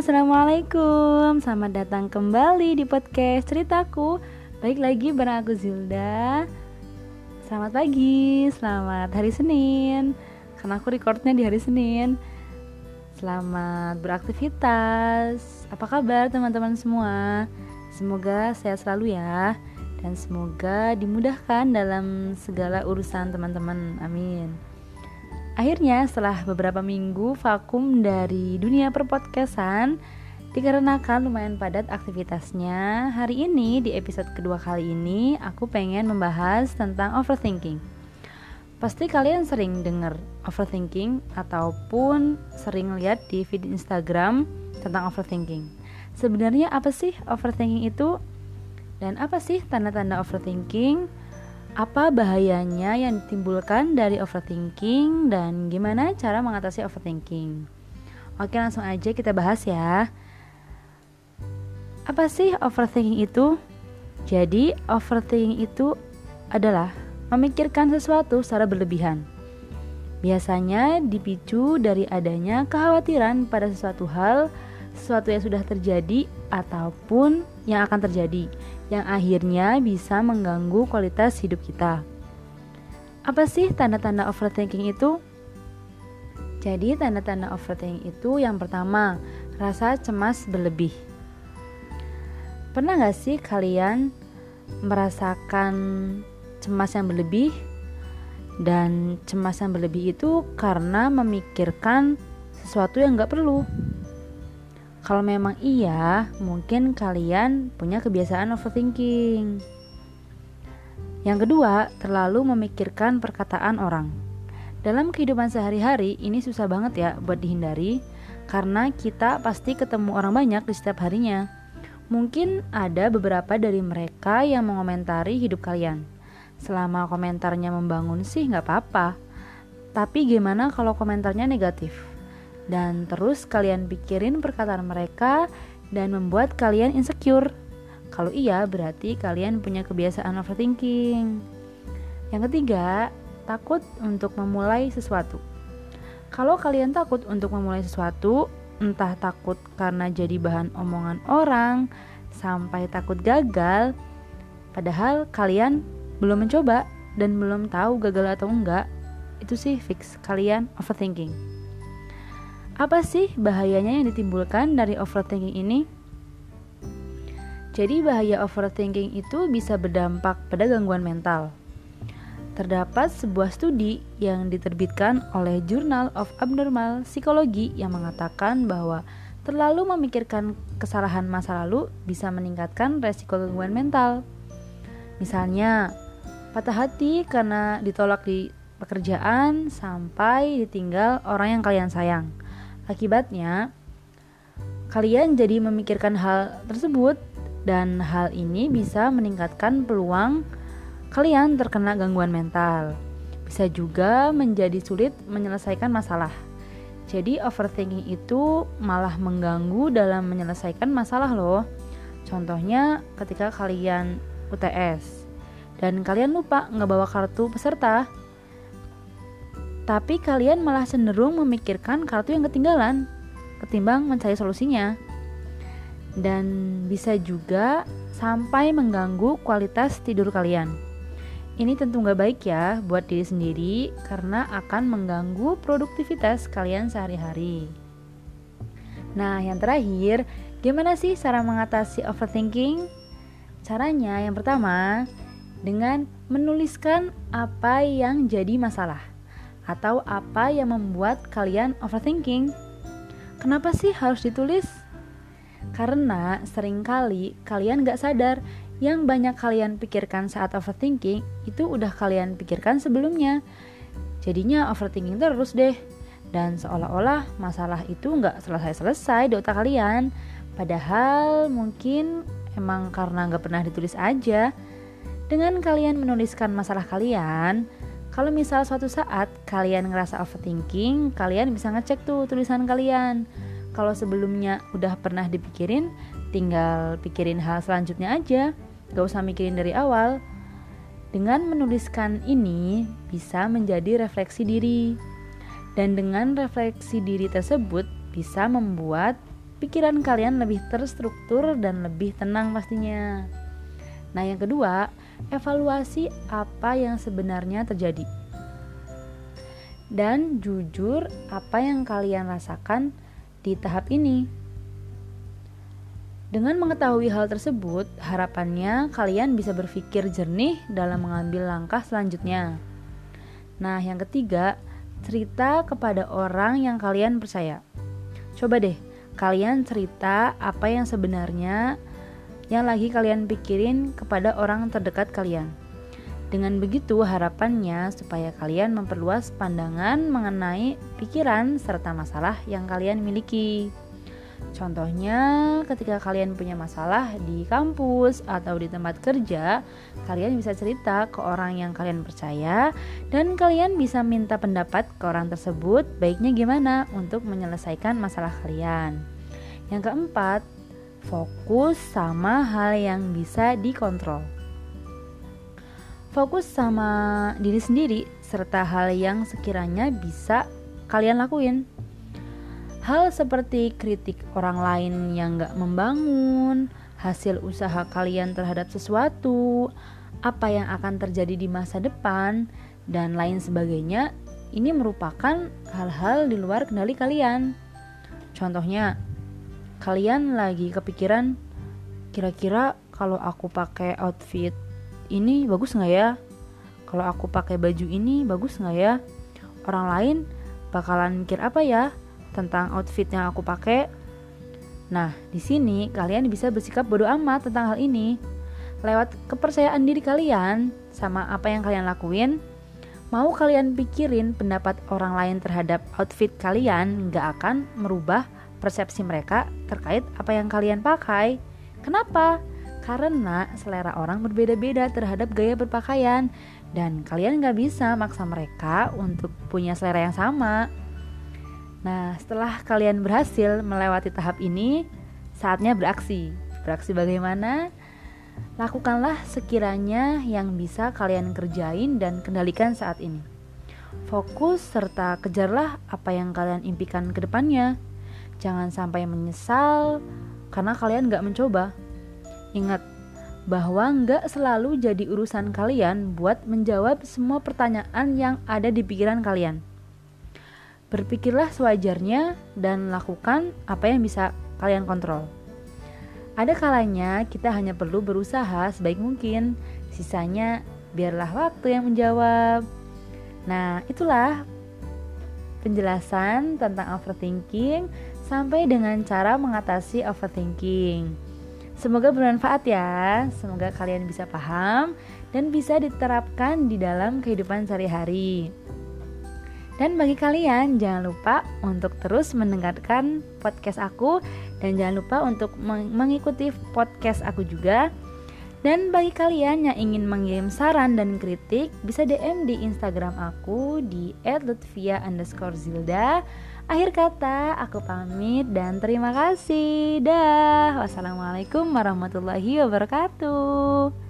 assalamualaikum. Selamat datang kembali di podcast ceritaku. Baik lagi bareng aku Zilda. Selamat pagi, selamat hari Senin. Karena aku recordnya di hari Senin. Selamat beraktivitas. Apa kabar teman-teman semua? Semoga sehat selalu ya dan semoga dimudahkan dalam segala urusan teman-teman. Amin. Akhirnya setelah beberapa minggu vakum dari dunia perpodcastan Dikarenakan lumayan padat aktivitasnya Hari ini di episode kedua kali ini Aku pengen membahas tentang overthinking Pasti kalian sering dengar overthinking Ataupun sering lihat di feed Instagram tentang overthinking Sebenarnya apa sih overthinking itu? Dan apa sih tanda-tanda overthinking? Apa bahayanya yang ditimbulkan dari overthinking dan gimana cara mengatasi overthinking. Oke, langsung aja kita bahas ya. Apa sih overthinking itu? Jadi, overthinking itu adalah memikirkan sesuatu secara berlebihan. Biasanya dipicu dari adanya kekhawatiran pada sesuatu hal, sesuatu yang sudah terjadi ataupun yang akan terjadi yang akhirnya bisa mengganggu kualitas hidup kita. Apa sih tanda-tanda overthinking itu? Jadi, tanda-tanda overthinking itu yang pertama, rasa cemas berlebih. Pernah gak sih kalian merasakan cemas yang berlebih? Dan cemas yang berlebih itu karena memikirkan sesuatu yang gak perlu. Kalau memang iya, mungkin kalian punya kebiasaan overthinking. Yang kedua, terlalu memikirkan perkataan orang. Dalam kehidupan sehari-hari, ini susah banget ya buat dihindari karena kita pasti ketemu orang banyak di setiap harinya. Mungkin ada beberapa dari mereka yang mengomentari hidup kalian. Selama komentarnya membangun sih nggak apa-apa. Tapi gimana kalau komentarnya negatif? Dan terus kalian pikirin perkataan mereka dan membuat kalian insecure. Kalau iya, berarti kalian punya kebiasaan overthinking. Yang ketiga, takut untuk memulai sesuatu. Kalau kalian takut untuk memulai sesuatu, entah takut karena jadi bahan omongan orang, sampai takut gagal, padahal kalian belum mencoba dan belum tahu gagal atau enggak, itu sih fix kalian overthinking. Apa sih bahayanya yang ditimbulkan dari overthinking ini? Jadi bahaya overthinking itu bisa berdampak pada gangguan mental. Terdapat sebuah studi yang diterbitkan oleh Journal of Abnormal Psychology yang mengatakan bahwa terlalu memikirkan kesalahan masa lalu bisa meningkatkan resiko gangguan mental. Misalnya, patah hati karena ditolak di pekerjaan sampai ditinggal orang yang kalian sayang Akibatnya, kalian jadi memikirkan hal tersebut dan hal ini bisa meningkatkan peluang kalian terkena gangguan mental. Bisa juga menjadi sulit menyelesaikan masalah. Jadi overthinking itu malah mengganggu dalam menyelesaikan masalah loh. Contohnya ketika kalian UTS dan kalian lupa ngebawa kartu peserta tapi kalian malah cenderung memikirkan kartu yang ketinggalan ketimbang mencari solusinya. Dan bisa juga sampai mengganggu kualitas tidur kalian. Ini tentu nggak baik ya buat diri sendiri karena akan mengganggu produktivitas kalian sehari-hari. Nah, yang terakhir, gimana sih cara mengatasi overthinking? Caranya yang pertama, dengan menuliskan apa yang jadi masalah atau apa yang membuat kalian overthinking. Kenapa sih harus ditulis? Karena sering kali kalian gak sadar yang banyak kalian pikirkan saat overthinking itu udah kalian pikirkan sebelumnya. Jadinya overthinking terus deh. Dan seolah-olah masalah itu gak selesai-selesai di otak kalian. Padahal mungkin emang karena gak pernah ditulis aja. Dengan kalian menuliskan masalah kalian, kalau misal suatu saat kalian ngerasa overthinking, kalian bisa ngecek tuh tulisan kalian. Kalau sebelumnya udah pernah dipikirin, tinggal pikirin hal selanjutnya aja. Gak usah mikirin dari awal. Dengan menuliskan ini bisa menjadi refleksi diri. Dan dengan refleksi diri tersebut bisa membuat pikiran kalian lebih terstruktur dan lebih tenang pastinya. Nah, yang kedua, evaluasi apa yang sebenarnya terjadi. Dan jujur apa yang kalian rasakan di tahap ini. Dengan mengetahui hal tersebut, harapannya kalian bisa berpikir jernih dalam mengambil langkah selanjutnya. Nah, yang ketiga, cerita kepada orang yang kalian percaya. Coba deh, kalian cerita apa yang sebenarnya yang lagi kalian pikirin kepada orang terdekat kalian. Dengan begitu, harapannya supaya kalian memperluas pandangan mengenai pikiran serta masalah yang kalian miliki. Contohnya, ketika kalian punya masalah di kampus atau di tempat kerja, kalian bisa cerita ke orang yang kalian percaya, dan kalian bisa minta pendapat ke orang tersebut. Baiknya gimana untuk menyelesaikan masalah kalian. Yang keempat, fokus sama hal yang bisa dikontrol. Fokus sama diri sendiri serta hal yang sekiranya bisa kalian lakuin Hal seperti kritik orang lain yang gak membangun, hasil usaha kalian terhadap sesuatu, apa yang akan terjadi di masa depan, dan lain sebagainya, ini merupakan hal-hal di luar kendali kalian. Contohnya, kalian lagi kepikiran, kira-kira kalau aku pakai outfit ini bagus nggak ya? Kalau aku pakai baju ini bagus nggak ya? Orang lain bakalan mikir apa ya? tentang outfit yang aku pakai. Nah, di sini kalian bisa bersikap bodoh amat tentang hal ini. Lewat kepercayaan diri kalian sama apa yang kalian lakuin, mau kalian pikirin pendapat orang lain terhadap outfit kalian nggak akan merubah persepsi mereka terkait apa yang kalian pakai. Kenapa? Karena selera orang berbeda-beda terhadap gaya berpakaian dan kalian nggak bisa maksa mereka untuk punya selera yang sama. Nah, setelah kalian berhasil melewati tahap ini, saatnya beraksi. Beraksi bagaimana? Lakukanlah sekiranya yang bisa kalian kerjain dan kendalikan saat ini. Fokus serta kejarlah apa yang kalian impikan ke depannya. Jangan sampai menyesal karena kalian gak mencoba. Ingat bahwa gak selalu jadi urusan kalian buat menjawab semua pertanyaan yang ada di pikiran kalian Berpikirlah sewajarnya dan lakukan apa yang bisa kalian kontrol. Ada kalanya kita hanya perlu berusaha sebaik mungkin, sisanya biarlah waktu yang menjawab. Nah, itulah penjelasan tentang overthinking sampai dengan cara mengatasi overthinking. Semoga bermanfaat ya. Semoga kalian bisa paham dan bisa diterapkan di dalam kehidupan sehari-hari. Dan bagi kalian jangan lupa untuk terus mendengarkan podcast aku dan jangan lupa untuk mengikuti podcast aku juga. Dan bagi kalian yang ingin mengirim saran dan kritik bisa DM di Instagram aku di @lutvia_zilda. Akhir kata, aku pamit dan terima kasih. Dah. Wassalamualaikum warahmatullahi wabarakatuh.